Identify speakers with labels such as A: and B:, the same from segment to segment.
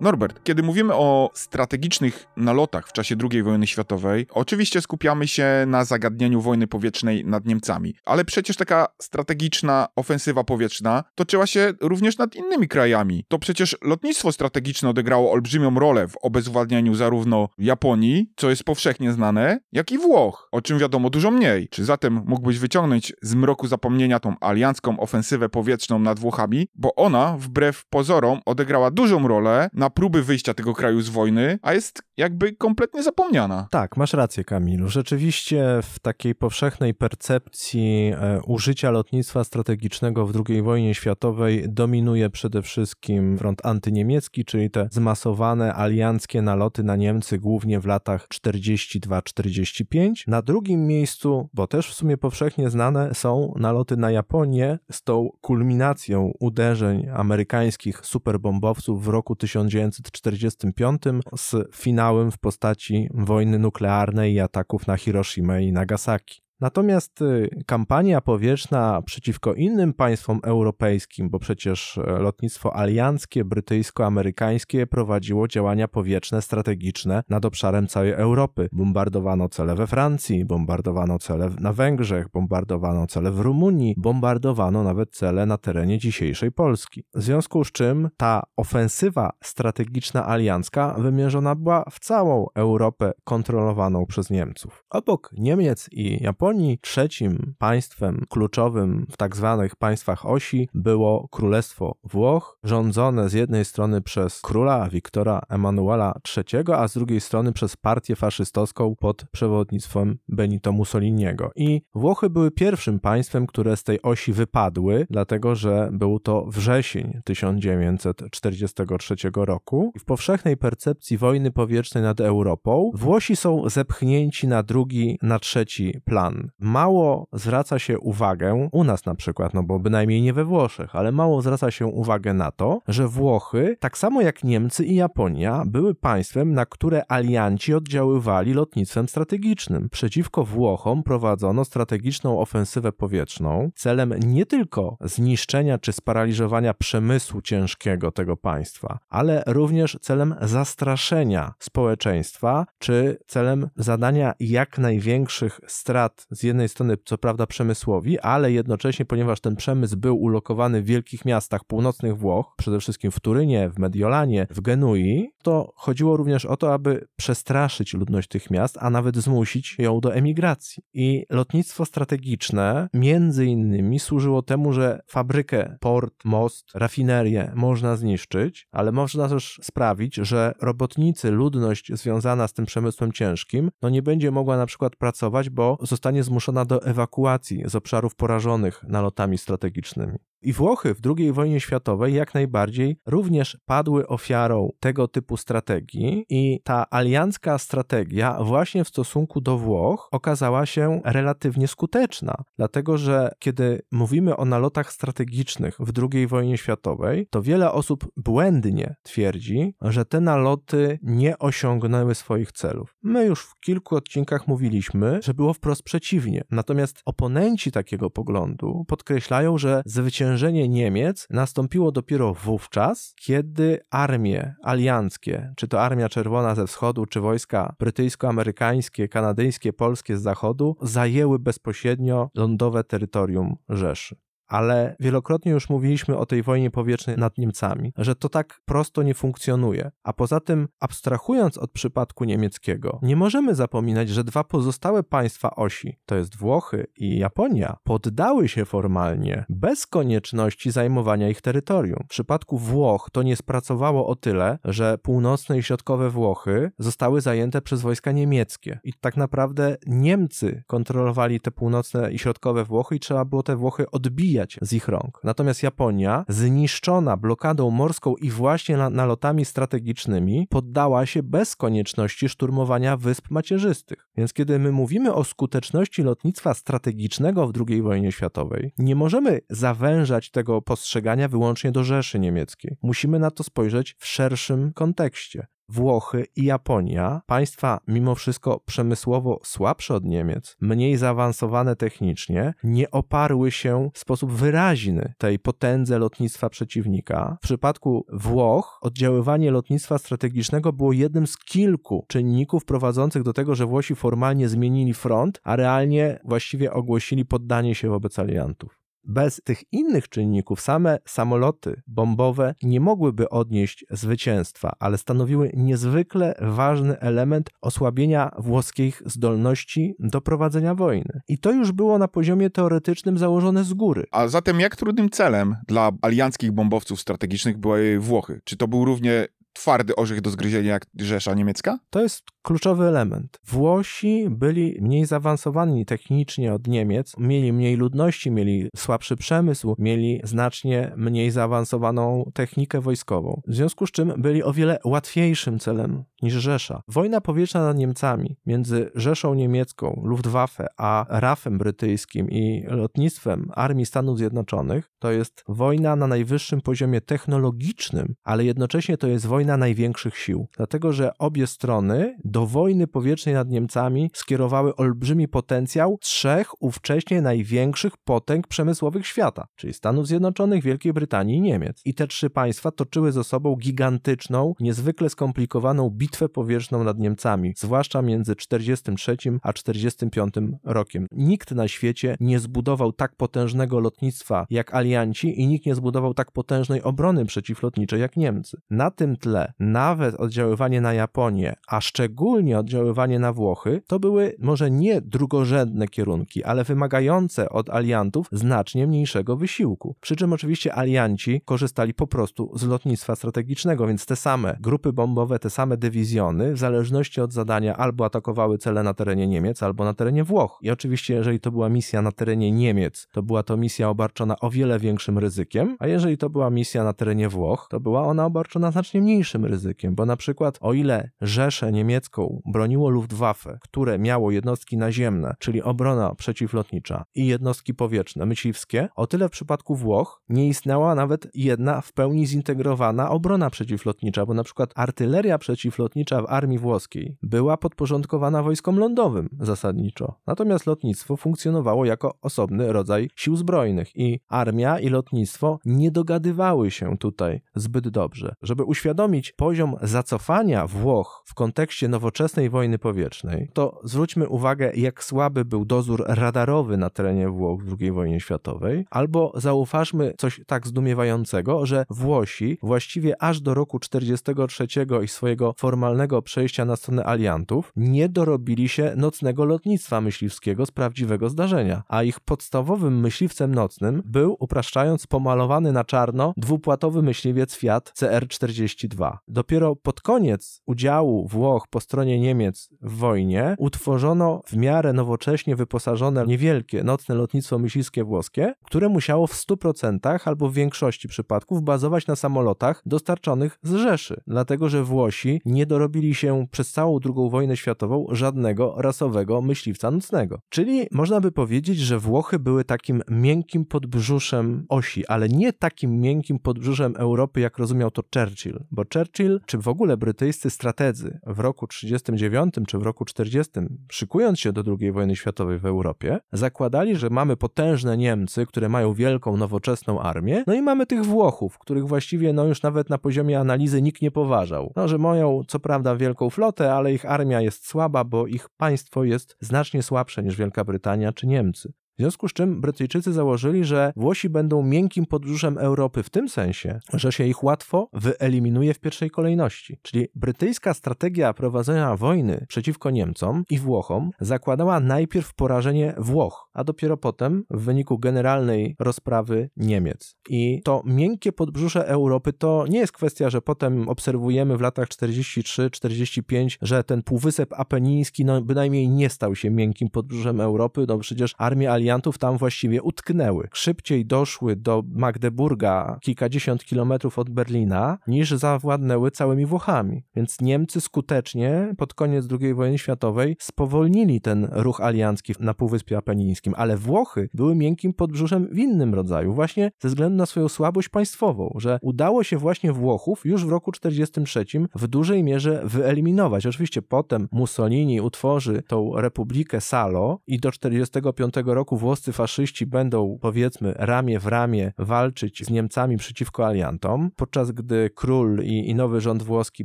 A: Norbert, kiedy mówimy o strategicznych nalotach w czasie II wojny światowej, oczywiście skupiamy się na zagadnieniu wojny powietrznej nad Niemcami, ale przecież taka strategiczna ofensywa powietrzna toczyła się również nad innymi krajami. To przecież lotnictwo strategiczne odegrało olbrzymią rolę w obezwładnianiu zarówno Japonii, co jest powszechnie znane, jak i Włoch, o czym wiadomo dużo mniej. Czy zatem mógłbyś wyciągnąć z mroku zapomnienia tą aliancką ofensywę powietrzną nad Włochami, bo ona, wbrew pozorom, odegrała dużą rolę na próby wyjścia tego kraju z wojny, a jest jakby kompletnie zapomniana.
B: Tak, masz rację, Kamilu. Rzeczywiście w takiej powszechnej percepcji e, użycia lotnictwa strategicznego w II wojnie światowej dominuje przede wszystkim front antyniemiecki, czyli te zmasowane alianckie naloty na Niemcy głównie w latach 42-45. Na drugim miejscu, bo też w sumie powszechnie znane, są naloty na Japonię z tą kulminacją uderzeń amerykańskich superbombowców w roku 19 1945 z finałem w postaci wojny nuklearnej i ataków na Hiroshima i Nagasaki. Natomiast y, kampania powietrzna przeciwko innym państwom europejskim, bo przecież e, lotnictwo alianckie, brytyjsko-amerykańskie prowadziło działania powietrzne strategiczne nad obszarem całej Europy. Bombardowano cele we Francji, bombardowano cele na Węgrzech, bombardowano cele w Rumunii, bombardowano nawet cele na terenie dzisiejszej Polski. W związku z czym ta ofensywa strategiczna aliancka wymierzona była w całą Europę kontrolowaną przez Niemców. Obok Niemiec i Japonii Trzecim państwem kluczowym w tak zwanych państwach osi było Królestwo Włoch, rządzone z jednej strony przez króla Wiktora Emanuela III, a z drugiej strony przez partię faszystowską pod przewodnictwem Benito Mussoliniego. I Włochy były pierwszym państwem, które z tej osi wypadły, dlatego że był to wrzesień 1943 roku. W powszechnej percepcji wojny powietrznej nad Europą Włosi są zepchnięci na drugi, na trzeci plan. Mało zwraca się uwagę, u nas na przykład, no bo bynajmniej nie we Włoszech, ale mało zwraca się uwagę na to, że Włochy, tak samo jak Niemcy i Japonia, były państwem, na które alianci oddziaływali lotnictwem strategicznym. Przeciwko Włochom prowadzono strategiczną ofensywę powietrzną celem nie tylko zniszczenia czy sparaliżowania przemysłu ciężkiego tego państwa, ale również celem zastraszenia społeczeństwa czy celem zadania jak największych strat z jednej strony co prawda przemysłowi, ale jednocześnie, ponieważ ten przemysł był ulokowany w wielkich miastach północnych Włoch, przede wszystkim w Turynie, w Mediolanie, w Genui, to chodziło również o to, aby przestraszyć ludność tych miast, a nawet zmusić ją do emigracji. I lotnictwo strategiczne między innymi służyło temu, że fabrykę, port, most, rafinerię można zniszczyć, ale można też sprawić, że robotnicy, ludność związana z tym przemysłem ciężkim, no nie będzie mogła na przykład pracować, bo zostanie zmuszona do ewakuacji z obszarów porażonych nalotami strategicznymi. I Włochy w II wojnie światowej jak najbardziej również padły ofiarą tego typu strategii i ta aliancka strategia właśnie w stosunku do Włoch okazała się relatywnie skuteczna, dlatego że kiedy mówimy o nalotach strategicznych w II wojnie światowej, to wiele osób błędnie twierdzi, że te naloty nie osiągnęły swoich celów. My już w kilku odcinkach mówiliśmy, że było wprost przeciwnie. Natomiast oponenci takiego poglądu podkreślają, że zwycięstwo zwyciężenie Niemiec nastąpiło dopiero wówczas, kiedy armie alianckie, czy to Armia Czerwona ze wschodu, czy wojska brytyjsko-amerykańskie, kanadyjskie, polskie z zachodu, zajęły bezpośrednio lądowe terytorium Rzeszy. Ale wielokrotnie już mówiliśmy o tej wojnie powietrznej nad Niemcami, że to tak prosto nie funkcjonuje. A poza tym, abstrahując od przypadku niemieckiego, nie możemy zapominać, że dwa pozostałe państwa osi, to jest Włochy i Japonia, poddały się formalnie, bez konieczności zajmowania ich terytorium. W przypadku Włoch to nie spracowało o tyle, że północne i środkowe Włochy zostały zajęte przez wojska niemieckie. I tak naprawdę Niemcy kontrolowali te północne i środkowe Włochy i trzeba było te Włochy odbijać z ich rąk. Natomiast Japonia, zniszczona blokadą morską i właśnie nalotami strategicznymi, poddała się bez konieczności szturmowania wysp macierzystych. Więc kiedy my mówimy o skuteczności lotnictwa strategicznego w II wojnie światowej, nie możemy zawężać tego postrzegania wyłącznie do Rzeszy Niemieckiej. Musimy na to spojrzeć w szerszym kontekście. Włochy i Japonia, państwa mimo wszystko przemysłowo słabsze od Niemiec, mniej zaawansowane technicznie, nie oparły się w sposób wyraźny tej potędze lotnictwa przeciwnika. W przypadku Włoch oddziaływanie lotnictwa strategicznego było jednym z kilku czynników prowadzących do tego, że Włosi formalnie zmienili front, a realnie właściwie ogłosili poddanie się wobec aliantów. Bez tych innych czynników same samoloty bombowe nie mogłyby odnieść zwycięstwa, ale stanowiły niezwykle ważny element osłabienia włoskich zdolności do prowadzenia wojny. I to już było na poziomie teoretycznym założone z góry.
A: A zatem jak trudnym celem dla alianckich bombowców strategicznych były Włochy? Czy to był równie twardy orzech do zgryzienia jak Rzesza Niemiecka?
B: To jest kluczowy element. Włosi byli mniej zaawansowani technicznie od Niemiec, mieli mniej ludności, mieli słabszy przemysł, mieli znacznie mniej zaawansowaną technikę wojskową. W związku z czym byli o wiele łatwiejszym celem niż Rzesza. Wojna powietrzna nad Niemcami między Rzeszą Niemiecką, Luftwaffe, a RAF-em brytyjskim i lotnictwem Armii Stanów Zjednoczonych to jest wojna na najwyższym poziomie technologicznym, ale jednocześnie to jest wojna największych sił. Dlatego, że obie strony do wojny powietrznej nad Niemcami skierowały olbrzymi potencjał trzech ówcześnie największych potęg przemysłowych świata, czyli Stanów Zjednoczonych, Wielkiej Brytanii i Niemiec. I te trzy państwa toczyły ze sobą gigantyczną, niezwykle skomplikowaną bitwę powietrzną nad Niemcami, zwłaszcza między 43 a 45 rokiem. Nikt na świecie nie zbudował tak potężnego lotnictwa jak alianci i nikt nie zbudował tak potężnej obrony przeciwlotniczej jak Niemcy. Na tym tle nawet oddziaływanie na Japonię, a szczególnie oddziaływanie na Włochy, to były może nie drugorzędne kierunki, ale wymagające od aliantów znacznie mniejszego wysiłku. Przy czym oczywiście alianci korzystali po prostu z lotnictwa strategicznego, więc te same grupy bombowe, te same dywizjony, w zależności od zadania, albo atakowały cele na terenie Niemiec, albo na terenie Włoch. I oczywiście, jeżeli to była misja na terenie Niemiec, to była to misja obarczona o wiele większym ryzykiem, a jeżeli to była misja na terenie Włoch, to była ona obarczona znacznie mniejszym ryzykiem, bo na przykład o ile Rzeszę niemiecką broniło Luftwaffe, które miało jednostki naziemne, czyli obrona przeciwlotnicza i jednostki powietrzne, myśliwskie, o tyle w przypadku Włoch nie istniała nawet jedna w pełni zintegrowana obrona przeciwlotnicza, bo na przykład artyleria przeciwlotnicza w armii włoskiej była podporządkowana wojskom lądowym zasadniczo. Natomiast lotnictwo funkcjonowało jako osobny rodzaj sił zbrojnych i armia i lotnictwo nie dogadywały się tutaj zbyt dobrze. Żeby uświadomić poziom zacofania Włoch w kontekście nowoczesnej wojny powietrznej, to zwróćmy uwagę, jak słaby był dozór radarowy na terenie Włoch w II wojnie światowej, albo zauważmy coś tak zdumiewającego, że Włosi właściwie aż do roku 1943 i swojego formalnego przejścia na stronę aliantów nie dorobili się nocnego lotnictwa myśliwskiego z prawdziwego zdarzenia, a ich podstawowym myśliwcem nocnym był, upraszczając, pomalowany na czarno dwupłatowy myśliwiec Fiat CR-42. Dopiero pod koniec udziału Włoch po stronie Niemiec w wojnie utworzono w miarę nowocześnie wyposażone niewielkie nocne lotnictwo myśliwskie włoskie, które musiało w 100% albo w większości przypadków bazować na samolotach dostarczonych z Rzeszy, dlatego że Włosi nie dorobili się przez całą II wojnę światową żadnego rasowego myśliwca nocnego. Czyli można by powiedzieć, że Włochy były takim miękkim podbrzuszem osi, ale nie takim miękkim podbrzuszem Europy, jak rozumiał to Churchill, bo Churchill, czy w ogóle brytyjscy strategzy w roku 1939 czy w roku 40, szykując się do II wojny światowej w Europie, zakładali, że mamy potężne Niemcy, które mają wielką, nowoczesną armię, no i mamy tych Włochów, których właściwie no już nawet na poziomie analizy nikt nie poważał. No, że mają co prawda wielką flotę, ale ich armia jest słaba, bo ich państwo jest znacznie słabsze niż Wielka Brytania czy Niemcy. W związku z czym Brytyjczycy założyli, że Włosi będą miękkim podbrzuszem Europy w tym sensie, że się ich łatwo wyeliminuje w pierwszej kolejności. Czyli brytyjska strategia prowadzenia wojny przeciwko Niemcom i Włochom zakładała najpierw porażenie Włoch, a dopiero potem w wyniku generalnej rozprawy Niemiec. I to miękkie podbrzusze Europy to nie jest kwestia, że potem obserwujemy w latach 43-45, że ten półwysep apeniński no, bynajmniej nie stał się miękkim podbrzuszem Europy, no przecież armie aliantów tam właściwie utknęły. Szybciej doszły do Magdeburga kilkadziesiąt kilometrów od Berlina, niż zawładnęły całymi Włochami. Więc Niemcy skutecznie pod koniec II wojny światowej spowolnili ten ruch aliancki na Półwyspie Apenińskim, ale Włochy były miękkim podbrzuszem w innym rodzaju, właśnie ze względu na swoją słabość państwową, że udało się właśnie Włochów już w roku 43 w dużej mierze wyeliminować. Oczywiście potem Mussolini utworzy tą Republikę Salo i do 45 roku włoscy faszyści będą powiedzmy ramię w ramię walczyć z Niemcami przeciwko aliantom, podczas gdy król i, i nowy rząd włoski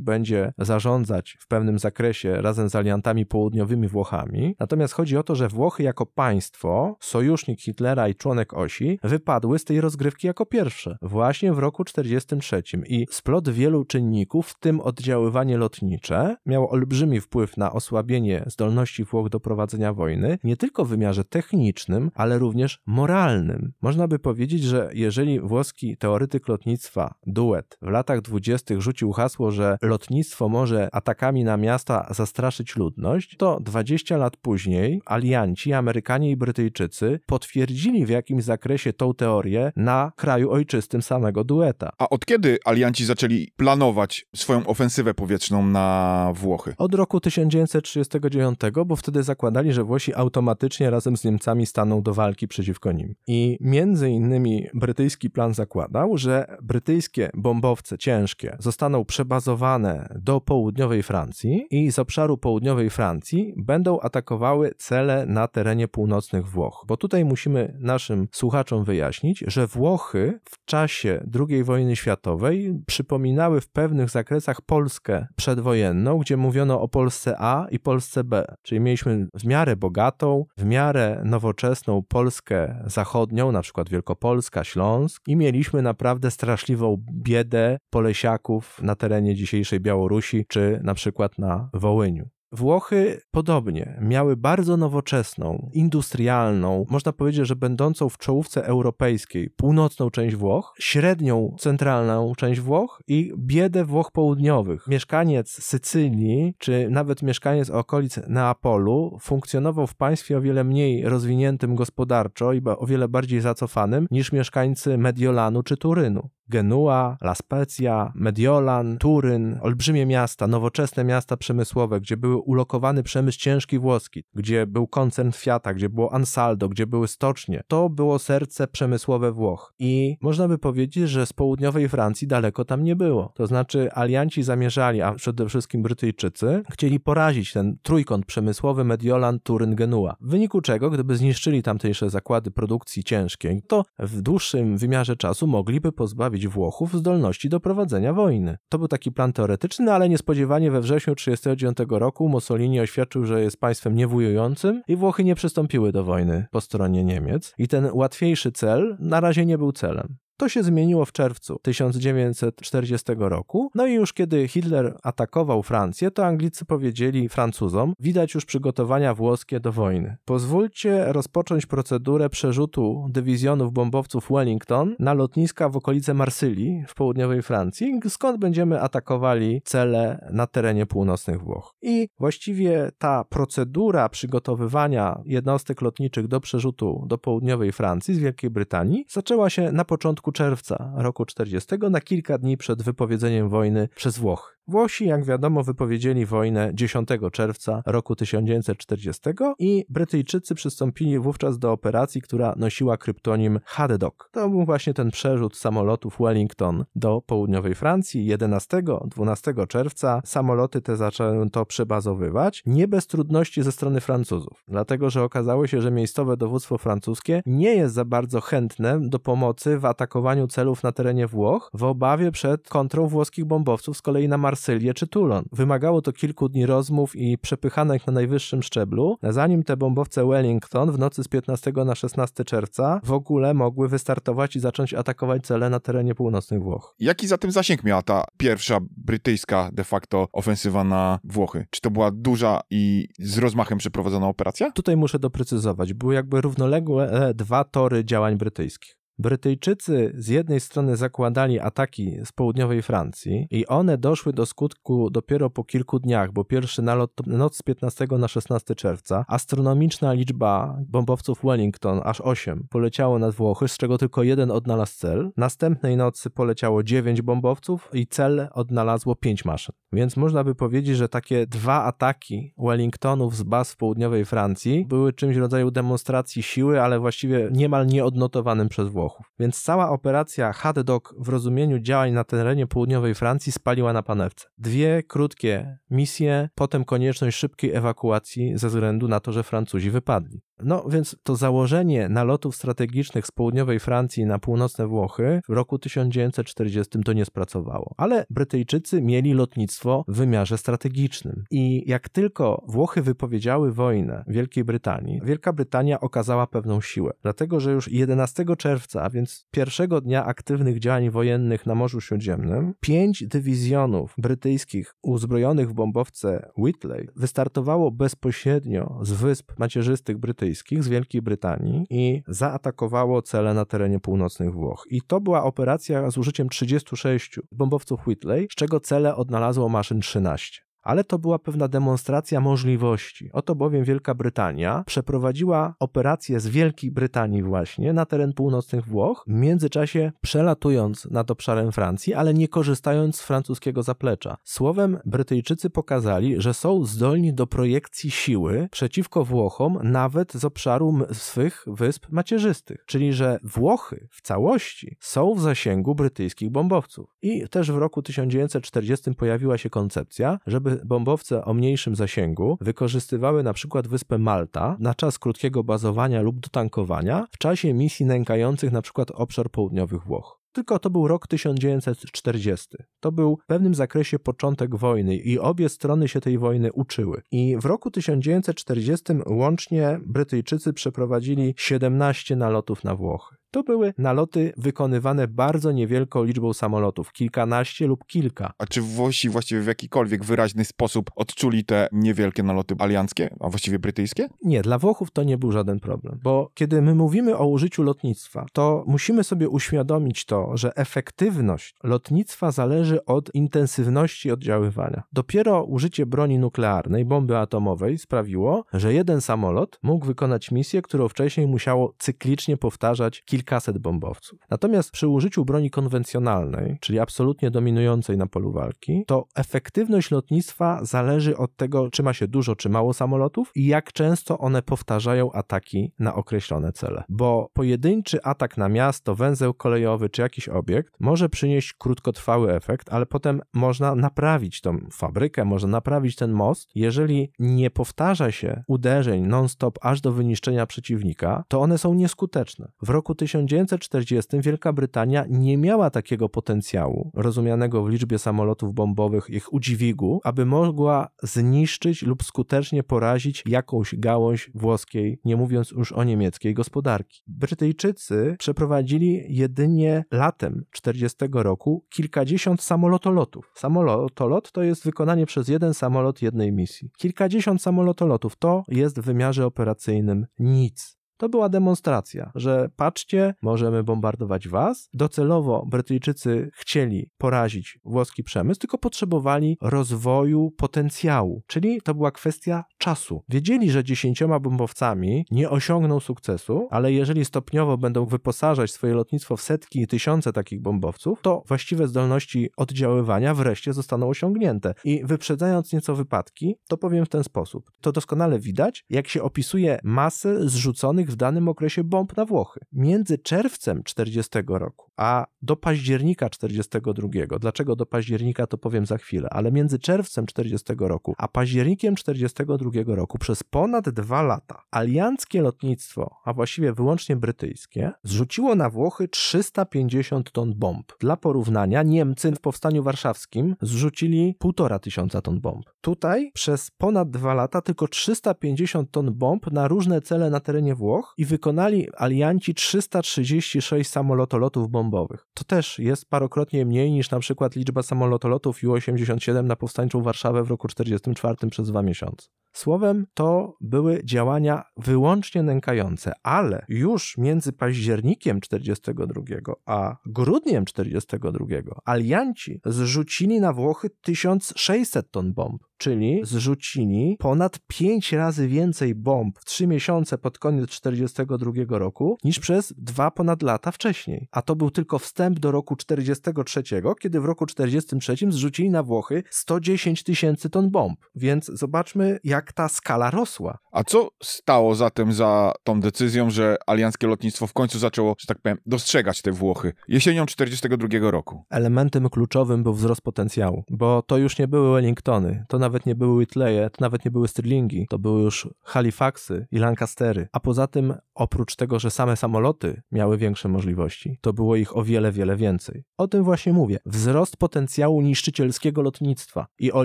B: będzie zarządzać w pewnym zakresie razem z aliantami południowymi Włochami. Natomiast chodzi o to, że Włochy jako państwo, sojusznik Hitlera i członek osi, wypadły z tej rozgrywki jako pierwsze, właśnie w roku 43 i splot wielu czynników, w tym oddziaływanie lotnicze, miało olbrzymi wpływ na osłabienie zdolności Włoch do prowadzenia wojny, nie tylko w wymiarze technicznym, ale również moralnym. Można by powiedzieć, że jeżeli włoski teoretyk lotnictwa Duet w latach dwudziestych rzucił hasło, że lotnictwo może atakami na miasta zastraszyć ludność, to 20 lat później alianci, Amerykanie i Brytyjczycy potwierdzili w jakimś zakresie tą teorię na kraju ojczystym samego Dueta.
A: A od kiedy alianci zaczęli planować swoją ofensywę powietrzną na Włochy?
B: Od roku 1939, bo wtedy zakładali, że Włosi automatycznie razem z Niemcami staną do walki przeciwko nim. I między innymi brytyjski plan zakładał, że brytyjskie bombowce ciężkie zostaną przebazowane do południowej Francji i z obszaru południowej Francji będą atakowały cele na terenie północnych Włoch. Bo tutaj musimy naszym słuchaczom wyjaśnić, że Włochy w czasie II wojny światowej przypominały w pewnych zakresach Polskę przedwojenną, gdzie mówiono o Polsce A i Polsce B. Czyli mieliśmy w miarę bogatą, w miarę nowoczesną Polskę zachodnią, na przykład Wielkopolska, Śląsk i mieliśmy naprawdę straszliwą biedę Polesiaków na terenie dzisiejszej Białorusi czy na przykład na Wołyniu. Włochy podobnie miały bardzo nowoczesną, industrialną, można powiedzieć, że będącą w czołówce europejskiej, północną część Włoch, średnią centralną część Włoch i biedę Włoch południowych. Mieszkaniec Sycylii, czy nawet mieszkaniec okolic Neapolu funkcjonował w państwie o wiele mniej rozwiniętym gospodarczo i o wiele bardziej zacofanym niż mieszkańcy Mediolanu czy Turynu. Genua, La Spezia, Mediolan, Turyn, olbrzymie miasta, nowoczesne miasta przemysłowe, gdzie były ulokowany przemysł ciężki włoski, gdzie był koncern Fiata, gdzie było Ansaldo, gdzie były stocznie. To było serce przemysłowe Włoch. I można by powiedzieć, że z południowej Francji daleko tam nie było. To znaczy alianci zamierzali, a przede wszystkim Brytyjczycy, chcieli porazić ten trójkąt przemysłowy Mediolan, Turyn, Genua. W wyniku czego, gdyby zniszczyli tamtejsze zakłady produkcji ciężkiej, to w dłuższym wymiarze czasu mogliby pozbawić Włochów zdolności do prowadzenia wojny. To był taki plan teoretyczny, ale niespodziewanie we wrześniu 1939 roku Mussolini oświadczył, że jest państwem niewujującym i Włochy nie przystąpiły do wojny po stronie Niemiec. I ten łatwiejszy cel na razie nie był celem. To się zmieniło w czerwcu 1940 roku. No i już kiedy Hitler atakował Francję, to Anglicy powiedzieli Francuzom: Widać już przygotowania włoskie do wojny. Pozwólcie rozpocząć procedurę przerzutu dywizjonów bombowców Wellington na lotniska w okolice Marsylii w południowej Francji, skąd będziemy atakowali cele na terenie północnych Włoch. I właściwie ta procedura przygotowywania jednostek lotniczych do przerzutu do południowej Francji z Wielkiej Brytanii zaczęła się na początku czerwca roku 40 na kilka dni przed wypowiedzeniem wojny przez Włochy. Włosi, jak wiadomo, wypowiedzieli wojnę 10 czerwca roku 1940 i Brytyjczycy przystąpili wówczas do operacji, która nosiła kryptonim Haddock. To był właśnie ten przerzut samolotów Wellington do południowej Francji. 11-12 czerwca samoloty te zaczęły to przebazowywać, nie bez trudności ze strony Francuzów, dlatego że okazało się, że miejscowe dowództwo francuskie nie jest za bardzo chętne do pomocy w atakowaniu atakowaniu celów na terenie Włoch w obawie przed kontrą włoskich bombowców z kolei na Marsylię czy Toulon. Wymagało to kilku dni rozmów i przepychanek na najwyższym szczeblu, zanim te bombowce Wellington w nocy z 15 na 16 czerwca w ogóle mogły wystartować i zacząć atakować cele na terenie północnych Włoch.
A: Jaki zatem zasięg miała ta pierwsza brytyjska de facto ofensywa na Włochy? Czy to była duża i z rozmachem przeprowadzona operacja?
B: Tutaj muszę doprecyzować, były jakby równoległe dwa tory działań brytyjskich. Brytyjczycy z jednej strony zakładali ataki z południowej Francji i one doszły do skutku dopiero po kilku dniach, bo pierwszy nalot to noc z 15 na 16 czerwca. Astronomiczna liczba bombowców Wellington, aż 8, poleciało nad Włochy, z czego tylko jeden odnalazł cel. Następnej nocy poleciało 9 bombowców i cel odnalazło 5 maszyn. Więc można by powiedzieć, że takie dwa ataki Wellingtonów z baz w południowej Francji były czymś w rodzaju demonstracji siły, ale właściwie niemal nieodnotowanym przez Włochów. Więc cała operacja Hard Dog w rozumieniu działań na terenie południowej Francji spaliła na panewce. Dwie krótkie misje, potem konieczność szybkiej ewakuacji ze względu na to, że Francuzi wypadli. No więc to założenie nalotów strategicznych z południowej Francji na północne Włochy w roku 1940 to nie spracowało. Ale Brytyjczycy mieli lotnictwo w wymiarze strategicznym. I jak tylko Włochy wypowiedziały wojnę Wielkiej Brytanii, Wielka Brytania okazała pewną siłę. Dlatego, że już 11 czerwca, więc pierwszego dnia aktywnych działań wojennych na Morzu Śródziemnym, pięć dywizjonów brytyjskich uzbrojonych w bombowce Whitley wystartowało bezpośrednio z wysp macierzystych brytyjskich z Wielkiej Brytanii i zaatakowało cele na terenie północnych Włoch. I to była operacja z użyciem 36 bombowców Whitley, z czego cele odnalazło maszyn 13 ale to była pewna demonstracja możliwości. Oto bowiem Wielka Brytania przeprowadziła operację z Wielkiej Brytanii właśnie na teren północnych Włoch, w międzyczasie przelatując nad obszarem Francji, ale nie korzystając z francuskiego zaplecza. Słowem Brytyjczycy pokazali, że są zdolni do projekcji siły przeciwko Włochom nawet z obszaru swych wysp macierzystych, czyli że Włochy w całości są w zasięgu brytyjskich bombowców. I też w roku 1940 pojawiła się koncepcja, żeby bombowce o mniejszym zasięgu wykorzystywały na przykład wyspę Malta na czas krótkiego bazowania lub dotankowania w czasie misji nękających na przykład obszar południowych Włoch. Tylko to był rok 1940. To był w pewnym zakresie początek wojny i obie strony się tej wojny uczyły. I w roku 1940 łącznie Brytyjczycy przeprowadzili 17 nalotów na Włochy. To były naloty wykonywane bardzo niewielką liczbą samolotów, kilkanaście lub kilka.
A: A czy Włosi właściwie w jakikolwiek wyraźny sposób odczuli te niewielkie naloty alianckie, a właściwie brytyjskie?
B: Nie, dla Włochów to nie był żaden problem, bo kiedy my mówimy o użyciu lotnictwa, to musimy sobie uświadomić to, że efektywność lotnictwa zależy od intensywności oddziaływania. Dopiero użycie broni nuklearnej, bomby atomowej sprawiło, że jeden samolot mógł wykonać misję, którą wcześniej musiało cyklicznie powtarzać kilka kilkaset bombowców. Natomiast przy użyciu broni konwencjonalnej, czyli absolutnie dominującej na polu walki, to efektywność lotnictwa zależy od tego, czy ma się dużo czy mało samolotów i jak często one powtarzają ataki na określone cele. Bo pojedynczy atak na miasto, węzeł kolejowy czy jakiś obiekt może przynieść krótkotrwały efekt, ale potem można naprawić tą fabrykę, można naprawić ten most. Jeżeli nie powtarza się uderzeń non-stop aż do wyniszczenia przeciwnika, to one są nieskuteczne. W roku 1940 Wielka Brytania nie miała takiego potencjału, rozumianego w liczbie samolotów bombowych, ich udźwigu, aby mogła zniszczyć lub skutecznie porazić jakąś gałąź włoskiej, nie mówiąc już o niemieckiej gospodarki. Brytyjczycy przeprowadzili jedynie latem 40 roku kilkadziesiąt samolotolotów. Samolotolot to jest wykonanie przez jeden samolot jednej misji. Kilkadziesiąt samolotolotów to jest w wymiarze operacyjnym nic. To była demonstracja, że patrzcie, możemy bombardować was. Docelowo Brytyjczycy chcieli porazić włoski przemysł, tylko potrzebowali rozwoju potencjału, czyli to była kwestia czasu. Wiedzieli, że dziesięcioma bombowcami nie osiągną sukcesu, ale jeżeli stopniowo będą wyposażać swoje lotnictwo w setki i tysiące takich bombowców, to właściwe zdolności oddziaływania wreszcie zostaną osiągnięte. I wyprzedzając nieco wypadki, to powiem w ten sposób. To doskonale widać, jak się opisuje masę zrzuconych w danym okresie bomb na Włochy. Między czerwcem 40 roku a do października 42. Dlaczego do października to powiem za chwilę, ale między czerwcem 40 roku a październikiem 42 roku przez ponad dwa lata alianckie lotnictwo, a właściwie wyłącznie brytyjskie, zrzuciło na Włochy 350 ton bomb. Dla porównania Niemcy w powstaniu warszawskim zrzucili 1,5 tysiąca ton bomb. Tutaj przez ponad dwa lata tylko 350 ton bomb na różne cele na terenie Włoch i wykonali alianci 336 samolotolotów bombowych. To też jest parokrotnie mniej niż na przykład liczba samolotolotów Ju-87 na powstańczą Warszawę w roku 1944 przez dwa miesiące. Słowem, to były działania wyłącznie nękające, ale już między październikiem 42 a grudniem 42 alianci zrzucili na Włochy 1600 ton bomb czyli zrzucili ponad 5 razy więcej bomb w 3 miesiące pod koniec 1942 roku niż przez dwa ponad lata wcześniej. A to był tylko wstęp do roku 1943, kiedy w roku 1943 zrzucili na Włochy 110 tysięcy ton bomb. Więc zobaczmy, jak ta skala rosła.
A: A co stało zatem za tą decyzją, że alianckie lotnictwo w końcu zaczęło, że tak powiem, dostrzegać te Włochy jesienią 1942 roku?
B: Elementem kluczowym był wzrost potencjału, bo to już nie były Wellingtony, to nawet nie były Whitleye, to nawet nie były Stirlingi, to były już Halifaxy i Lancastery. A poza tym, oprócz tego, że same samoloty miały większe możliwości, to było ich o wiele, wiele więcej. O tym właśnie mówię. Wzrost potencjału niszczycielskiego lotnictwa. I o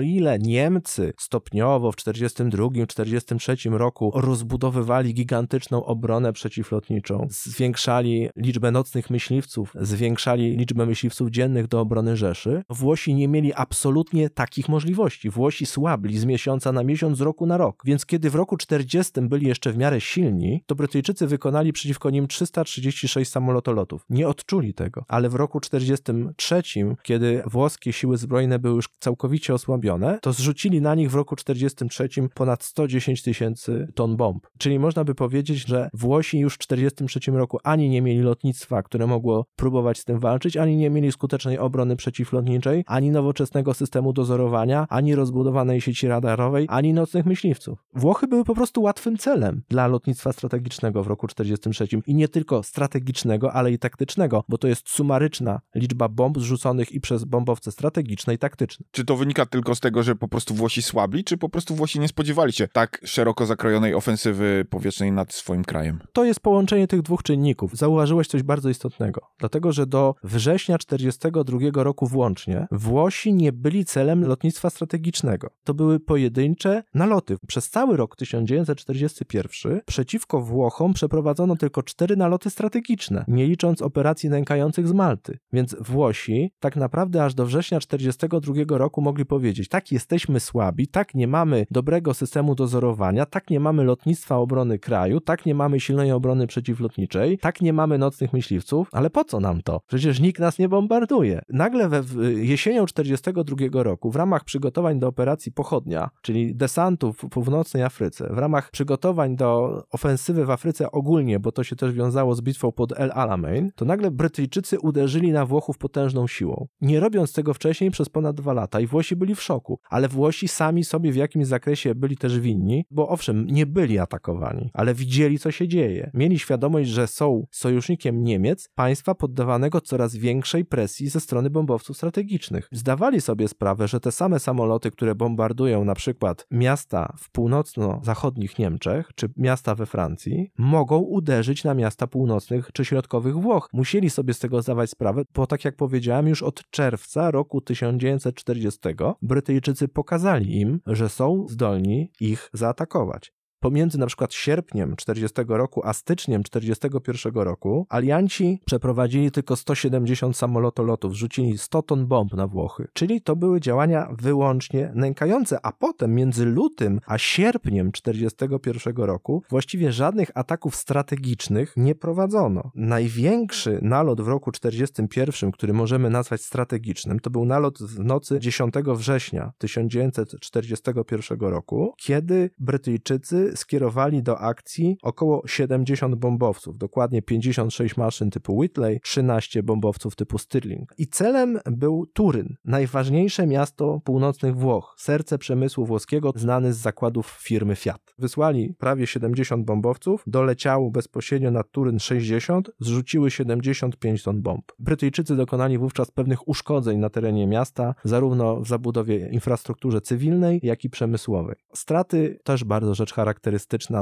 B: ile Niemcy stopniowo w 1942-1943 roku rozbudowywali gigantyczną obronę przeciwlotniczą, zwiększali liczbę nocnych myśliwców, zwiększali liczbę myśliwców dziennych do obrony Rzeszy, Włosi nie mieli absolutnie takich możliwości. Włosi słabli z miesiąca na miesiąc, z roku na rok. Więc kiedy w roku 40 byli jeszcze w miarę silni, to Brytyjczycy wykonali przeciwko nim 336 samolotolotów. Nie odczuli tego. Ale w roku 43, kiedy włoskie siły zbrojne były już całkowicie osłabione, to zrzucili na nich w roku 43 ponad 110 tysięcy ton bomb. Czyli można by powiedzieć, że Włosi już w 43 roku ani nie mieli lotnictwa, które mogło próbować z tym walczyć, ani nie mieli skutecznej obrony przeciwlotniczej, ani nowoczesnego systemu dozorowania, ani rozbudowanej sieci radarowej, ani nocnych myśliwców. Włochy były po prostu łatwym celem dla lotnictwa strategicznego w roku 1943 i nie tylko strategicznego, ale i taktycznego, bo to jest sumaryczna liczba bomb zrzuconych i przez bombowce strategiczne i taktyczne.
A: Czy to wynika tylko z tego, że po prostu Włosi słabli, czy po prostu Włosi nie spodziewali się tak szeroko zakrojonej ofensywy powietrznej nad swoim krajem?
B: To jest połączenie tych dwóch czynników. Zauważyłeś coś bardzo istotnego, dlatego że do września 1942 roku włącznie Włosi nie byli celem lotnictwa strategicznego to były pojedyncze naloty. Przez cały rok 1941 przeciwko Włochom przeprowadzono tylko cztery naloty strategiczne, nie licząc operacji nękających z Malty. Więc Włosi tak naprawdę aż do września 1942 roku mogli powiedzieć: tak, jesteśmy słabi, tak, nie mamy dobrego systemu dozorowania, tak, nie mamy lotnictwa obrony kraju, tak, nie mamy silnej obrony przeciwlotniczej, tak, nie mamy nocnych myśliwców, ale po co nam to? Przecież nikt nas nie bombarduje. Nagle we jesienią 1942 roku w ramach przygotowań do operacji pochodnia, czyli desantu w północnej Afryce, w ramach przygotowań do ofensywy w Afryce ogólnie, bo to się też wiązało z bitwą pod El Alamein, to nagle Brytyjczycy uderzyli na Włochów potężną siłą. Nie robiąc tego wcześniej przez ponad dwa lata i Włosi byli w szoku, ale Włosi sami sobie w jakimś zakresie byli też winni, bo owszem, nie byli atakowani, ale widzieli co się dzieje. Mieli świadomość, że są sojusznikiem Niemiec, państwa poddawanego coraz większej presji ze strony bombowców strategicznych. Zdawali sobie sprawę, że te same samoloty, które bombardują na przykład miasta w północno-zachodnich Niemczech czy miasta we Francji, mogą uderzyć na miasta północnych czy środkowych Włoch. Musieli sobie z tego zdawać sprawę, bo tak jak powiedziałem, już od czerwca roku 1940 Brytyjczycy pokazali im, że są zdolni ich zaatakować pomiędzy na przykład sierpniem 40 roku a styczniem 41 roku alianci przeprowadzili tylko 170 samolotolotów, rzucili 100 ton bomb na Włochy. Czyli to były działania wyłącznie nękające, a potem między lutym a sierpniem 41 roku właściwie żadnych ataków strategicznych nie prowadzono. Największy nalot w roku 41, który możemy nazwać strategicznym, to był nalot w nocy 10 września 1941 roku, kiedy Brytyjczycy skierowali do akcji około 70 bombowców, dokładnie 56 maszyn typu Whitley, 13 bombowców typu Stirling. I celem był Turyn, najważniejsze miasto północnych Włoch, serce przemysłu włoskiego, znany z zakładów firmy Fiat. Wysłali prawie 70 bombowców, doleciało bezpośrednio na Turyn 60, zrzuciły 75 ton bomb. Brytyjczycy dokonali wówczas pewnych uszkodzeń na terenie miasta, zarówno w zabudowie infrastrukturze cywilnej, jak i przemysłowej. Straty, też bardzo rzecz charakterystyczna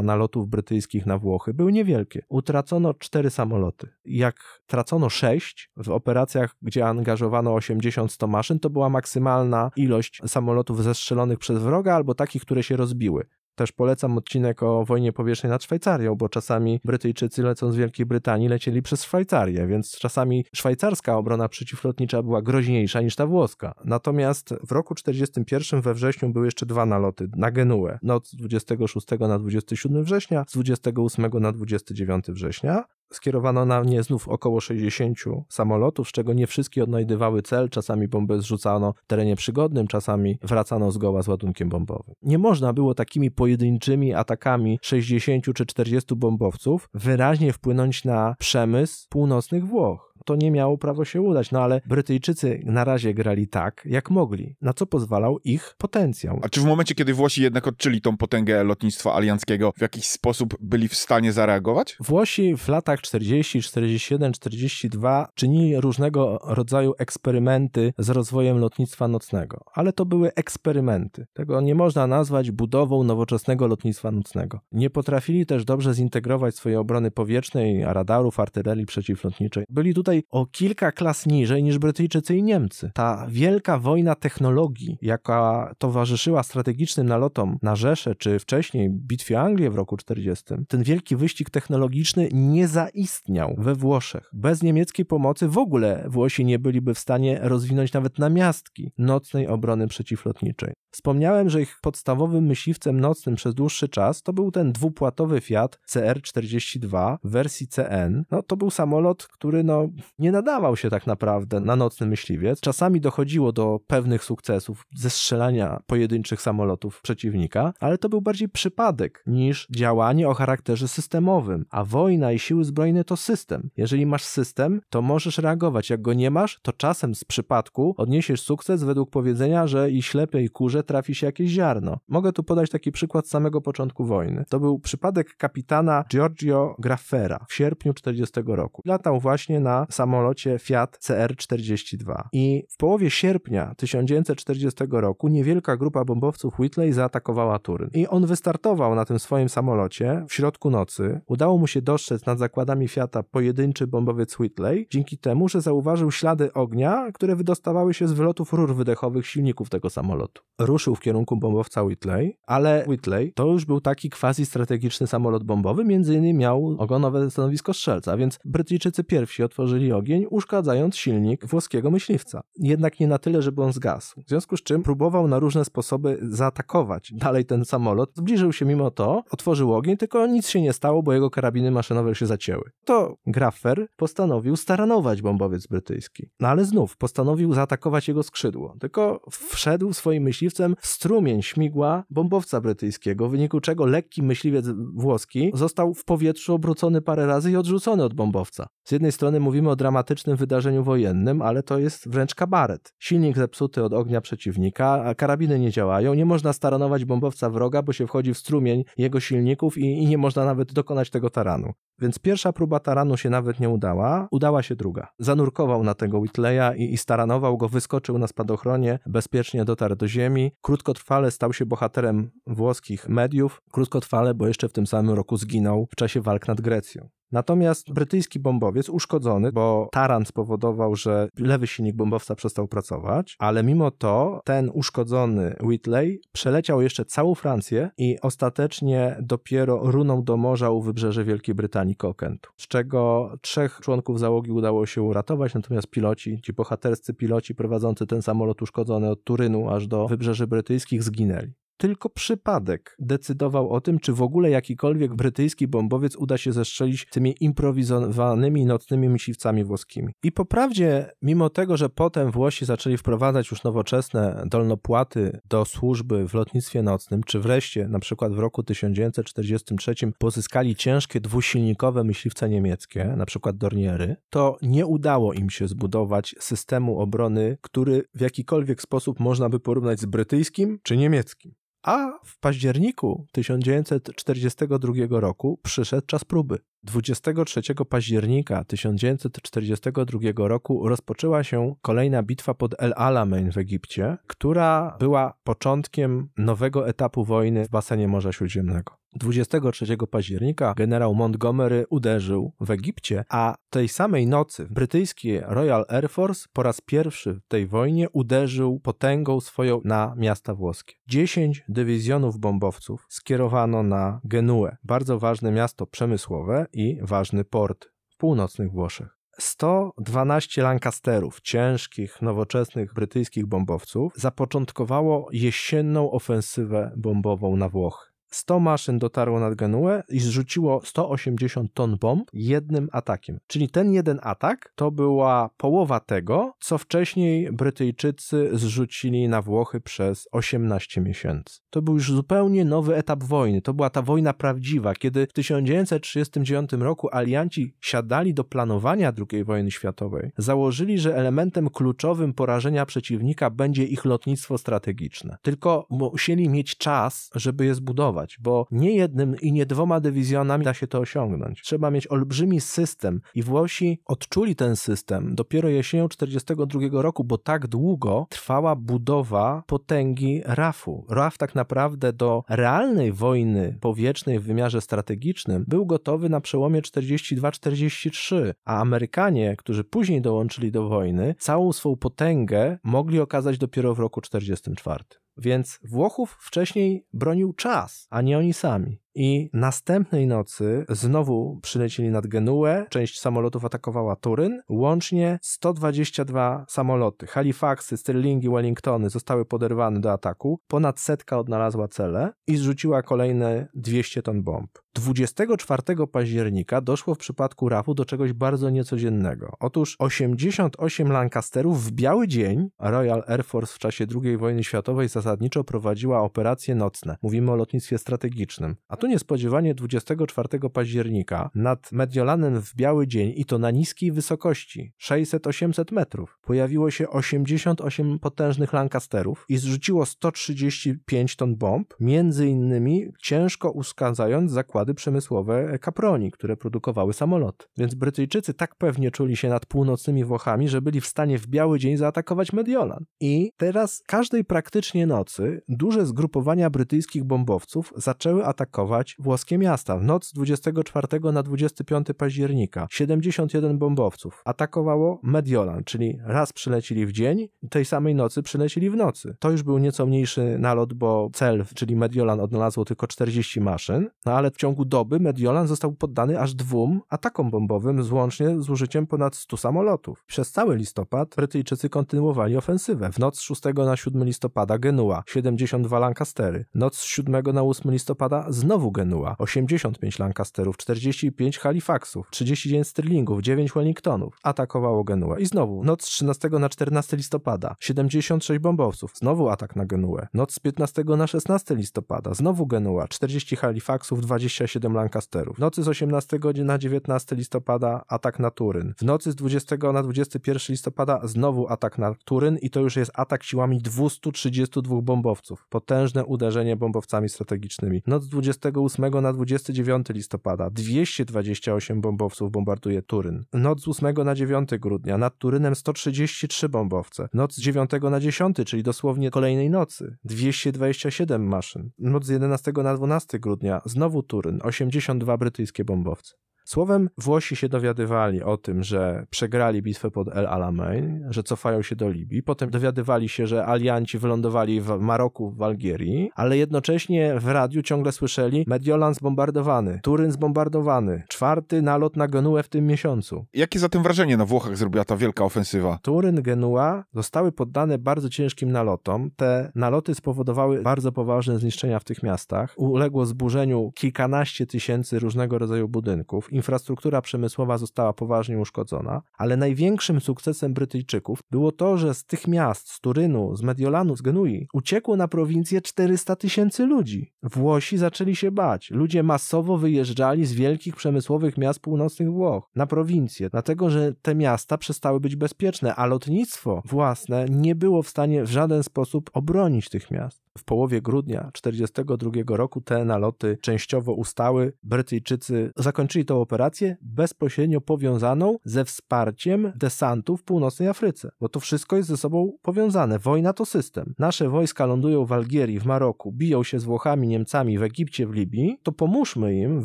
B: nalotów brytyjskich na Włochy, były niewielkie. Utracono cztery samoloty. Jak tracono sześć w operacjach, gdzie angażowano 80-100 maszyn, to była maksymalna ilość samolotów zestrzelonych przez wroga albo takich, które się rozbiły. Też polecam odcinek o wojnie powietrznej nad Szwajcarią, bo czasami Brytyjczycy lecąc z Wielkiej Brytanii lecieli przez Szwajcarię, więc czasami szwajcarska obrona przeciwlotnicza była groźniejsza niż ta włoska. Natomiast w roku 41 we wrześniu były jeszcze dwa naloty na Genuę. Noc z 26 na 27 września, z 28 na 29 września skierowano na nie znów około 60 samolotów, z czego nie wszystkie odnajdywały cel, czasami bomby zrzucano w terenie przygodnym, czasami wracano zgoła z ładunkiem bombowym. Nie można było takimi pojedynczymi atakami 60 czy 40 bombowców wyraźnie wpłynąć na przemysł północnych Włoch to nie miało prawo się udać. No ale Brytyjczycy na razie grali tak, jak mogli, na co pozwalał ich potencjał.
A: A czy w momencie, kiedy Włosi jednak odczyli tą potęgę lotnictwa alianckiego, w jakiś sposób byli w stanie zareagować?
B: Włosi w latach 40, 47, 42 czynili różnego rodzaju eksperymenty z rozwojem lotnictwa nocnego, ale to były eksperymenty. Tego nie można nazwać budową nowoczesnego lotnictwa nocnego. Nie potrafili też dobrze zintegrować swojej obrony powietrznej, radarów, artylerii przeciwlotniczej. Byli tutaj o kilka klas niżej niż Brytyjczycy i Niemcy. Ta wielka wojna technologii, jaka towarzyszyła strategicznym nalotom na Rzeszę, czy wcześniej bitwie Anglii w roku 40, ten wielki wyścig technologiczny nie zaistniał we Włoszech. Bez niemieckiej pomocy w ogóle Włosi nie byliby w stanie rozwinąć nawet namiastki nocnej obrony przeciwlotniczej. Wspomniałem, że ich podstawowym myśliwcem nocnym przez dłuższy czas to był ten dwupłatowy Fiat CR-42 w wersji CN. No, to był samolot, który no, nie nadawał się tak naprawdę na nocny myśliwiec. Czasami dochodziło do pewnych sukcesów ze strzelania pojedynczych samolotów przeciwnika, ale to był bardziej przypadek niż działanie o charakterze systemowym. A wojna i siły zbrojne to system. Jeżeli masz system, to możesz reagować. Jak go nie masz, to czasem z przypadku odniesiesz sukces według powiedzenia, że i ślepej kurze trafi się jakieś ziarno. Mogę tu podać taki przykład z samego początku wojny. To był przypadek kapitana Giorgio Graffera w sierpniu 40 roku. Latał właśnie na samolocie Fiat CR-42 i w połowie sierpnia 1940 roku niewielka grupa bombowców Whitley zaatakowała Turyn. I on wystartował na tym swoim samolocie w środku nocy. Udało mu się dostrzec nad zakładami Fiata pojedynczy bombowiec Whitley, dzięki temu, że zauważył ślady ognia, które wydostawały się z wylotów rur wydechowych silników tego samolotu ruszył w kierunku bombowca Whitley, ale Whitley to już był taki quasi-strategiczny samolot bombowy, między innymi miał ogonowe stanowisko strzelca, więc Brytyjczycy pierwsi otworzyli ogień, uszkadzając silnik włoskiego myśliwca. Jednak nie na tyle, żeby on zgasł. W związku z czym próbował na różne sposoby zaatakować dalej ten samolot. Zbliżył się mimo to, otworzył ogień, tylko nic się nie stało, bo jego karabiny maszynowe się zacięły. To Graffer postanowił staranować bombowiec brytyjski. No ale znów postanowił zaatakować jego skrzydło. Tylko wszedł swoim myśliwcem w strumień śmigła bombowca brytyjskiego, w wyniku czego lekki myśliwiec włoski został w powietrzu obrócony parę razy i odrzucony od bombowca. Z jednej strony mówimy o dramatycznym wydarzeniu wojennym, ale to jest wręcz kabaret. Silnik zepsuty od ognia przeciwnika, karabiny nie działają, nie można staranować bombowca wroga, bo się wchodzi w strumień jego silników i, i nie można nawet dokonać tego taranu. Więc pierwsza próba taranu się nawet nie udała, udała się druga. Zanurkował na tego Whitleya i, i staranował go, wyskoczył na spadochronie, bezpiecznie dotarł do ziemi. Krótkotrwale stał się bohaterem włoskich mediów. Krótkotrwale, bo jeszcze w tym samym roku zginął w czasie walk nad Grecją. Natomiast brytyjski bombowiec uszkodzony, bo taran spowodował, że lewy silnik bombowca przestał pracować, ale mimo to ten uszkodzony Whitley przeleciał jeszcze całą Francję i ostatecznie dopiero runął do morza u wybrzeży Wielkiej Brytanii koło Kentu, z czego trzech członków załogi udało się uratować, natomiast piloci, ci bohaterscy piloci prowadzący ten samolot uszkodzony od Turynu aż do wybrzeży brytyjskich zginęli. Tylko przypadek decydował o tym, czy w ogóle jakikolwiek brytyjski bombowiec uda się zestrzelić tymi improwizowanymi nocnymi myśliwcami włoskimi. I po prawdzie, mimo tego, że potem Włosi zaczęli wprowadzać już nowoczesne dolnopłaty do służby w lotnictwie nocnym, czy wreszcie na przykład w roku 1943 pozyskali ciężkie dwusilnikowe myśliwce niemieckie, na przykład Dorniery, to nie udało im się zbudować systemu obrony, który w jakikolwiek sposób można by porównać z brytyjskim czy niemieckim. A w październiku 1942 roku przyszedł czas próby. 23 października 1942 roku rozpoczęła się kolejna bitwa pod El Alamein w Egipcie, która była początkiem nowego etapu wojny w basenie Morza Śródziemnego. 23 października generał Montgomery uderzył w Egipcie, a tej samej nocy brytyjski Royal Air Force po raz pierwszy w tej wojnie uderzył potęgą swoją na miasta włoskie. 10 dywizjonów bombowców skierowano na Genuę, bardzo ważne miasto przemysłowe i ważny port w północnych Włoszech. 112 Lancasterów, ciężkich, nowoczesnych brytyjskich bombowców, zapoczątkowało jesienną ofensywę bombową na Włochy. 100 maszyn dotarło nad Genuę i zrzuciło 180 ton bomb jednym atakiem. Czyli ten jeden atak to była połowa tego, co wcześniej Brytyjczycy zrzucili na Włochy przez 18 miesięcy. To był już zupełnie nowy etap wojny. To była ta wojna prawdziwa, kiedy w 1939 roku alianci siadali do planowania II wojny światowej. Założyli, że elementem kluczowym porażenia przeciwnika będzie ich lotnictwo strategiczne. Tylko musieli mieć czas, żeby je zbudować bo nie jednym i nie dwoma dywizjonami da się to osiągnąć. Trzeba mieć olbrzymi system i Włosi odczuli ten system dopiero jesienią 1942 roku, bo tak długo trwała budowa potęgi RAF-u. RAF tak naprawdę do realnej wojny powietrznej w wymiarze strategicznym był gotowy na przełomie 42-43, a Amerykanie, którzy później dołączyli do wojny, całą swą potęgę mogli okazać dopiero w roku 1944. Więc Włochów wcześniej bronił czas, a nie oni sami. I następnej nocy znowu przylecieli nad Genuę, część samolotów atakowała Turyn. Łącznie 122 samoloty, Halifaxy, Stirlingi, Wellingtony zostały poderwane do ataku. Ponad setka odnalazła cele i zrzuciła kolejne 200 ton bomb. 24 października doszło w przypadku RAF-u do czegoś bardzo niecodziennego. Otóż 88 Lancasterów w biały dzień Royal Air Force w czasie II wojny światowej zasadniczo prowadziła operacje nocne. Mówimy o lotnictwie strategicznym. A tu niespodziewanie 24 października nad Mediolanem w biały dzień i to na niskiej wysokości 600-800 metrów pojawiło się 88 potężnych Lancasterów i zrzuciło 135 ton bomb, między innymi ciężko uskadzając zakłady przemysłowe Caproni, które produkowały samoloty. Więc Brytyjczycy tak pewnie czuli się nad północnymi Włochami, że byli w stanie w biały dzień zaatakować Mediolan. I teraz każdej praktycznie nocy duże zgrupowania brytyjskich bombowców zaczęły atakować włoskie miasta. W noc z 24 na 25 października 71 bombowców atakowało Mediolan, czyli raz przylecili w dzień, tej samej nocy przylecili w nocy. To już był nieco mniejszy nalot, bo cel, czyli Mediolan odnalazło tylko 40 maszyn, no ale w ciągu doby Mediolan został poddany aż dwóm atakom bombowym, złącznie z użyciem ponad 100 samolotów. Przez cały listopad Brytyjczycy kontynuowali ofensywę. W noc z 6 na 7 listopada Genua 72 Lancastery, noc z 7 na 8 listopada znowu znowu Genua, 85 Lancasterów, 45 Halifaxów, 39 Stirlingów, 9 Wellingtonów. Atakowało Genuę. I znowu, noc z 13 na 14 listopada, 76 bombowców, znowu atak na Genuę. Noc z 15 na 16 listopada, znowu Genua, 40 Halifaxów, 27 Lancasterów. Nocy z 18 na 19 listopada atak na Turyn. W nocy z 20 na 21 listopada znowu atak na Turyn i to już jest atak siłami 232 bombowców. Potężne uderzenie bombowcami strategicznymi. Noc 20 28 na 29 listopada 228 bombowców bombarduje Turyn. Noc z 8 na 9 grudnia nad Turynem 133 bombowce. Noc z 9 na 10, czyli dosłownie kolejnej nocy 227 maszyn. Noc z 11 na 12 grudnia znowu Turyn, 82 brytyjskie bombowce. Słowem, Włosi się dowiadywali o tym, że przegrali bitwę pod El Alamein, że cofają się do Libii. Potem dowiadywali się, że alianci wylądowali w Maroku, w Algierii, ale jednocześnie w radiu ciągle słyszeli Mediolan zbombardowany, Turyn zbombardowany, czwarty nalot na Genuę w tym miesiącu.
A: Jakie zatem wrażenie na Włochach zrobiła ta wielka ofensywa?
B: Turyn, Genua zostały poddane bardzo ciężkim nalotom. Te naloty spowodowały bardzo poważne zniszczenia w tych miastach. Uległo zburzeniu kilkanaście tysięcy różnego rodzaju budynków. Infrastruktura przemysłowa została poważnie uszkodzona, ale największym sukcesem Brytyjczyków było to, że z tych miast, z Turynu, z Mediolanu, z Genui, uciekło na prowincję 400 tysięcy ludzi. Włosi zaczęli się bać. Ludzie masowo wyjeżdżali z wielkich przemysłowych miast północnych Włoch na prowincję, dlatego że te miasta przestały być bezpieczne, a lotnictwo własne nie było w stanie w żaden sposób obronić tych miast. W połowie grudnia 1942 roku te naloty częściowo ustały. Brytyjczycy zakończyli tę operację bezpośrednio powiązaną ze wsparciem desantów w północnej Afryce, bo to wszystko jest ze sobą powiązane. Wojna to system. Nasze wojska lądują w Algierii, w Maroku, biją się z Włochami, Niemcami w Egipcie, w Libii, to pomóżmy im w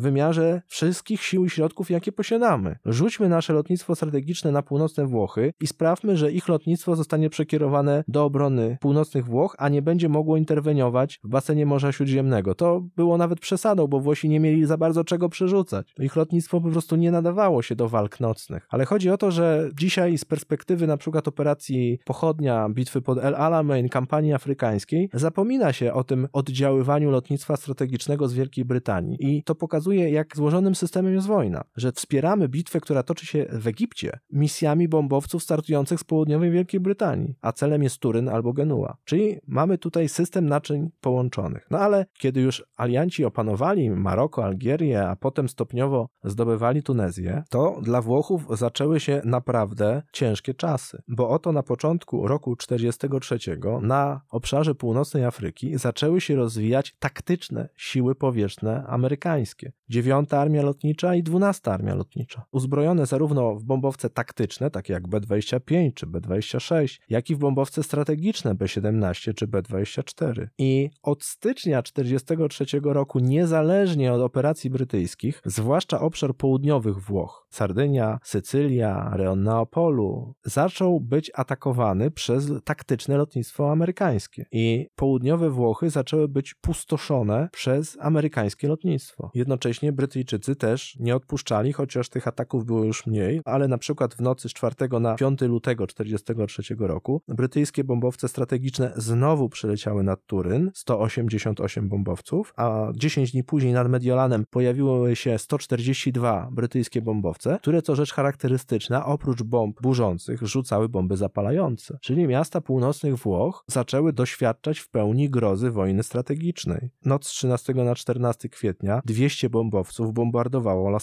B: wymiarze wszystkich sił i środków, jakie posiadamy. Rzućmy nasze lotnictwo strategiczne na północne Włochy i sprawmy, że ich lotnictwo zostanie przekierowane do obrony północnych Włoch, a nie będzie mogło interweniować interweniować w basenie Morza Śródziemnego. To było nawet przesadą, bo Włosi nie mieli za bardzo czego przerzucać. Ich lotnictwo po prostu nie nadawało się do walk nocnych. Ale chodzi o to, że dzisiaj z perspektywy na przykład operacji Pochodnia, bitwy pod El Alamein, kampanii afrykańskiej, zapomina się o tym oddziaływaniu lotnictwa strategicznego z Wielkiej Brytanii. I to pokazuje, jak złożonym systemem jest wojna. Że wspieramy bitwę, która toczy się w Egipcie, misjami bombowców startujących z południowej Wielkiej Brytanii, a celem jest Turyn albo Genua. Czyli mamy tutaj system naczyń połączonych. No ale kiedy już alianci opanowali Maroko, Algierię, a potem stopniowo zdobywali Tunezję, to dla Włochów zaczęły się naprawdę ciężkie czasy, bo oto na początku roku 43 na obszarze północnej Afryki zaczęły się rozwijać taktyczne siły powietrzne amerykańskie. 9 Armia Lotnicza i 12 Armia Lotnicza. Uzbrojone zarówno w bombowce taktyczne, takie jak B-25 czy B-26, jak i w bombowce strategiczne B-17 czy B-24. I od stycznia 1943 roku, niezależnie od operacji brytyjskich, zwłaszcza obszar południowych Włoch, Sardynia, Sycylia, rejon Neapolu, zaczął być atakowany przez taktyczne lotnictwo amerykańskie. I południowe Włochy zaczęły być pustoszone przez amerykańskie lotnictwo. Jednocześnie Brytyjczycy też nie odpuszczali, chociaż tych ataków było już mniej, ale na przykład w nocy z 4 na 5 lutego 1943 roku brytyjskie bombowce strategiczne znowu przyleciały nad Turyn, 188 bombowców, a 10 dni później nad Mediolanem pojawiły się 142 brytyjskie bombowce, które co rzecz charakterystyczna, oprócz bomb burzących, rzucały bomby zapalające. Czyli miasta północnych Włoch zaczęły doświadczać w pełni grozy wojny strategicznej. Noc z 13 na 14 kwietnia 200 bombowców bombardowało La.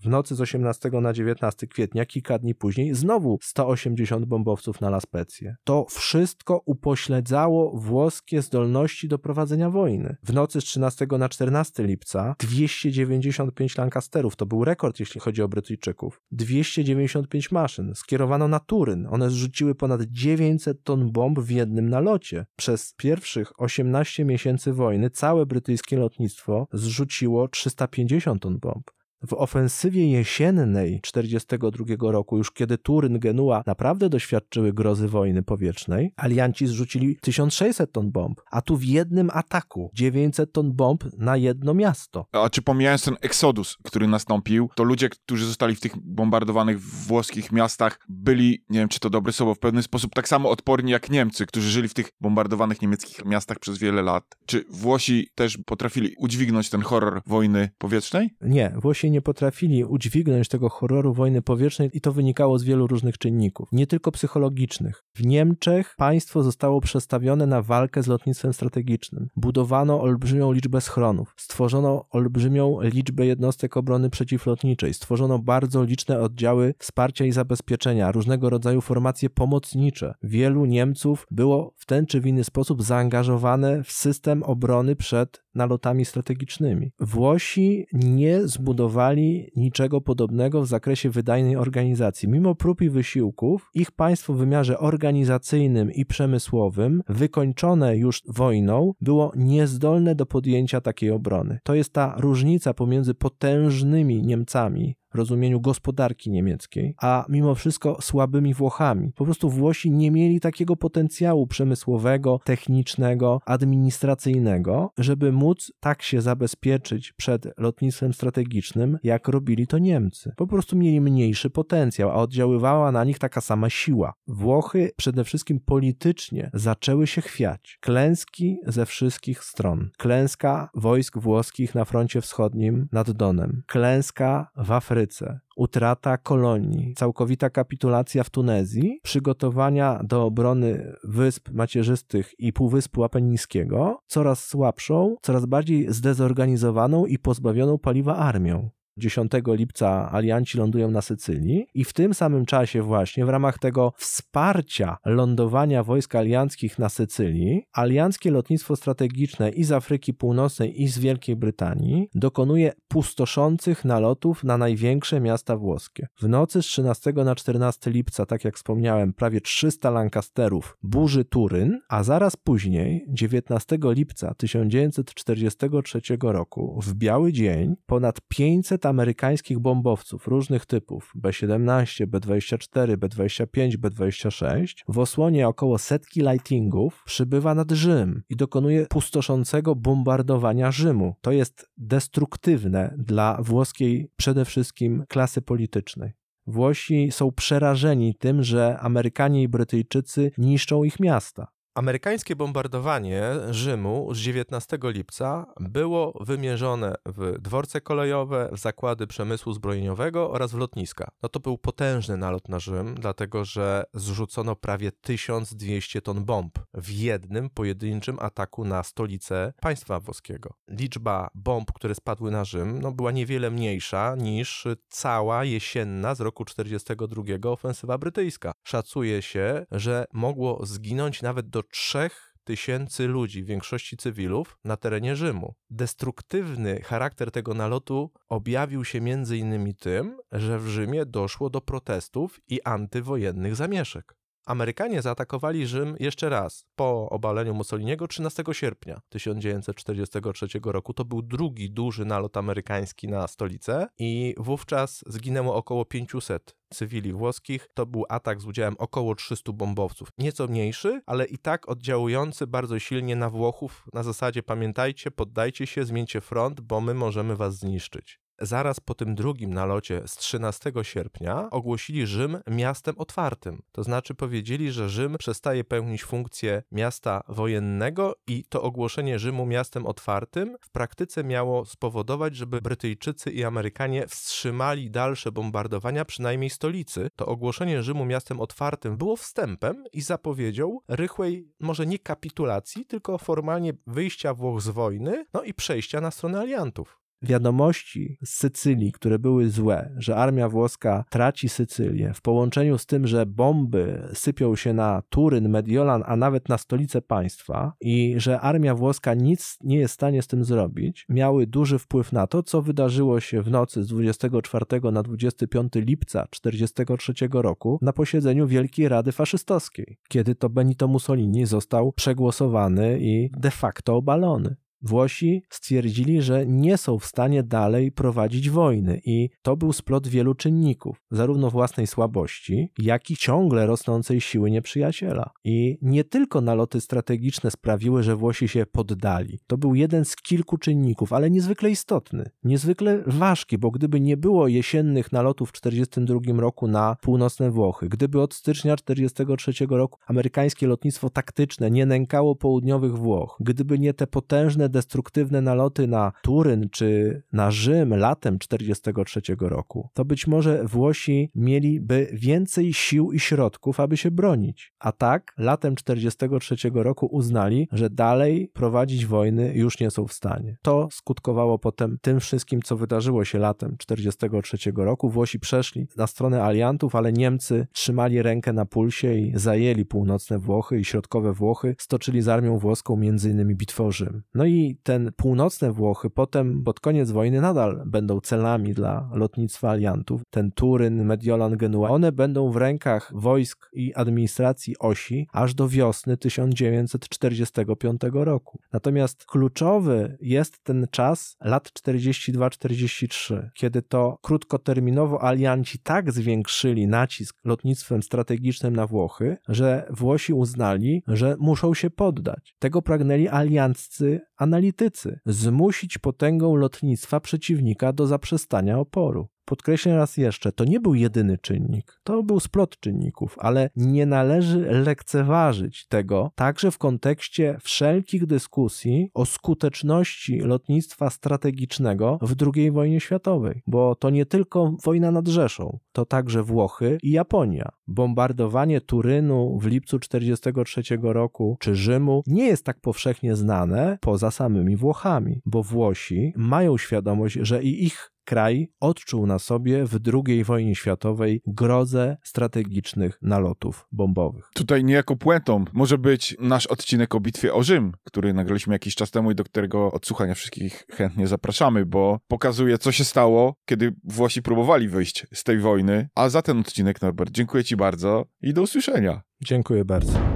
B: W nocy z 18 na 19 kwietnia, kilka dni później, znowu 180 bombowców na La Spezia. To wszystko upośledzało włoskie zdolności do prowadzenia wojny. W nocy z 13 na 14 lipca 295 Lancasterów, to był rekord jeśli chodzi o Brytyjczyków. 295 maszyn skierowano na Turyn. One zrzuciły ponad 900 ton bomb w jednym nalocie. Przez pierwszych 18 miesięcy wojny całe brytyjskie lotnictwo zrzuciło 350 ton bomb. W ofensywie jesiennej 1942 roku, już kiedy Turyn, Genua naprawdę doświadczyły grozy wojny powietrznej, alianci zrzucili 1600 ton bomb, a tu w jednym ataku 900 ton bomb na jedno miasto.
A: A czy pomijając ten eksodus, który nastąpił, to ludzie, którzy zostali w tych bombardowanych włoskich miastach, byli, nie wiem czy to dobre słowo, w pewien sposób tak samo odporni jak Niemcy, którzy żyli w tych bombardowanych niemieckich miastach przez wiele lat. Czy Włosi też potrafili udźwignąć ten horror wojny powietrznej?
B: Nie, Włosi nie potrafili udźwignąć tego horroru wojny powietrznej i to wynikało z wielu różnych czynników, nie tylko psychologicznych. W Niemczech państwo zostało przestawione na walkę z lotnictwem strategicznym. Budowano olbrzymią liczbę schronów, stworzono olbrzymią liczbę jednostek obrony przeciwlotniczej, stworzono bardzo liczne oddziały wsparcia i zabezpieczenia, różnego rodzaju formacje pomocnicze. Wielu Niemców było w ten czy w inny sposób zaangażowane w system obrony przed nalotami strategicznymi. Włosi nie zbudowali niczego podobnego w zakresie wydajnej organizacji. Mimo prób i wysiłków, ich państwo w wymiarze organizacyjnym i przemysłowym, wykończone już wojną, było niezdolne do podjęcia takiej obrony. To jest ta różnica pomiędzy potężnymi Niemcami, rozumieniu gospodarki niemieckiej, a mimo wszystko słabymi Włochami. Po prostu Włosi nie mieli takiego potencjału przemysłowego, technicznego, administracyjnego, żeby móc tak się zabezpieczyć przed lotnictwem strategicznym, jak robili to Niemcy. Po prostu mieli mniejszy potencjał, a oddziaływała na nich taka sama siła. Włochy przede wszystkim politycznie zaczęły się chwiać. Klęski ze wszystkich stron. Klęska wojsk włoskich na froncie wschodnim nad Donem. Klęska w Afryce Afryce, utrata kolonii, całkowita kapitulacja w Tunezji, przygotowania do obrony wysp macierzystych i Półwyspu Apenińskiego, coraz słabszą, coraz bardziej zdezorganizowaną i pozbawioną paliwa armią. 10 lipca alianci lądują na Sycylii i w tym samym czasie właśnie w ramach tego wsparcia lądowania wojsk alianckich na Sycylii, alianckie lotnictwo strategiczne i z Afryki Północnej i z Wielkiej Brytanii dokonuje pustoszących nalotów na największe miasta włoskie. W nocy z 13 na 14 lipca, tak jak wspomniałem, prawie 300 Lancasterów burzy Turyn, a zaraz później, 19 lipca 1943 roku, w biały dzień, ponad 500 amerykańskich bombowców różnych typów B-17, B-24, B-25, B-26 w osłonie około setki lightingów przybywa nad Rzym i dokonuje pustoszącego bombardowania Rzymu. To jest destruktywne dla włoskiej przede wszystkim klasy politycznej. Włosi są przerażeni tym, że Amerykanie i Brytyjczycy niszczą ich miasta.
C: Amerykańskie bombardowanie Rzymu z 19 lipca było wymierzone w dworce kolejowe, w zakłady przemysłu zbrojeniowego oraz w lotniska. No to był potężny nalot na Rzym, dlatego że zrzucono prawie 1200 ton bomb w jednym pojedynczym ataku na stolicę państwa włoskiego. Liczba bomb, które spadły na Rzym, no była niewiele mniejsza niż cała jesienna z roku 42 ofensywa brytyjska. Szacuje się, że mogło zginąć nawet do 3 tysięcy ludzi, w większości cywilów, na terenie Rzymu. Destruktywny charakter tego nalotu objawił się między innymi tym, że w Rzymie doszło do protestów i antywojennych zamieszek. Amerykanie zaatakowali Rzym jeszcze raz po obaleniu Mussoliniego 13 sierpnia 1943 roku. To był drugi duży nalot amerykański na stolicę i wówczas zginęło około 500 cywili włoskich. To był atak z udziałem około 300 bombowców. Nieco mniejszy, ale i tak oddziałujący bardzo silnie na Włochów na zasadzie pamiętajcie, poddajcie się, zmieńcie front, bo my możemy was zniszczyć zaraz po tym drugim nalocie z 13 sierpnia ogłosili Rzym miastem otwartym. To znaczy powiedzieli, że Rzym przestaje pełnić funkcję miasta wojennego i to ogłoszenie Rzymu miastem otwartym w praktyce miało spowodować, żeby Brytyjczycy i Amerykanie wstrzymali dalsze bombardowania przynajmniej stolicy. To ogłoszenie Rzymu miastem otwartym było wstępem i zapowiedzią rychłej, może nie kapitulacji, tylko formalnie wyjścia Włoch z wojny, no i przejścia na stronę aliantów
B: wiadomości z Sycylii, które były złe, że armia włoska traci Sycylię, w połączeniu z tym, że bomby sypią się na Turyn, Mediolan, a nawet na stolicę państwa i że armia włoska nic nie jest w stanie z tym zrobić, miały duży wpływ na to, co wydarzyło się w nocy z 24 na 25 lipca 1943 roku na posiedzeniu Wielkiej Rady Faszystowskiej, kiedy to Benito Mussolini został przegłosowany i de facto obalony. Włosi stwierdzili, że nie są w stanie dalej prowadzić wojny i to był splot wielu czynników, zarówno własnej słabości, jak i ciągle rosnącej siły nieprzyjaciela. I nie tylko naloty strategiczne sprawiły, że Włosi się poddali. To był jeden z kilku czynników, ale niezwykle istotny, niezwykle ważki, bo gdyby nie było jesiennych nalotów w 1942 roku na północne Włochy, gdyby od stycznia 1943 roku amerykańskie lotnictwo taktyczne nie nękało południowych Włoch, gdyby nie te potężne destruktywne naloty na Turyn czy na Rzym latem 1943 roku, to być może Włosi mieliby więcej sił i środków, aby się bronić. A tak, latem 1943 roku uznali, że dalej prowadzić wojny już nie są w stanie. To skutkowało potem tym wszystkim, co wydarzyło się latem 1943 roku. Włosi przeszli na stronę aliantów, ale Niemcy trzymali rękę na pulsie i zajęli północne Włochy i środkowe Włochy, stoczyli z armią włoską m.in. bitwę o Rzym. No i ten północne Włochy potem pod koniec wojny nadal będą celami dla lotnictwa aliantów, ten Turyn, Mediolan, Genua, one będą w rękach wojsk i administracji osi aż do wiosny 1945 roku. Natomiast kluczowy jest ten czas lat 42-43, kiedy to krótkoterminowo alianci tak zwiększyli nacisk lotnictwem strategicznym na Włochy, że Włosi uznali, że muszą się poddać. Tego pragnęli alianccy analitycy zmusić potęgą lotnictwa przeciwnika do zaprzestania oporu. Podkreślę raz jeszcze, to nie był jedyny czynnik, to był splot czynników, ale nie należy lekceważyć tego także w kontekście wszelkich dyskusji o skuteczności lotnictwa strategicznego w II wojnie światowej, bo to nie tylko wojna nad Rzeszą, to także Włochy i Japonia. Bombardowanie Turynu w lipcu 1943 roku czy Rzymu nie jest tak powszechnie znane poza samymi Włochami, bo Włosi mają świadomość, że i ich kraj odczuł na sobie w II wojnie światowej grozę strategicznych nalotów bombowych.
A: Tutaj niejako puentą może być nasz odcinek o bitwie o Rzym, który nagraliśmy jakiś czas temu i do którego odsłuchania wszystkich chętnie zapraszamy, bo pokazuje, co się stało, kiedy Włosi próbowali wyjść z tej wojny. A za ten odcinek, Norbert, dziękuję Ci bardzo i do usłyszenia.
B: Dziękuję bardzo.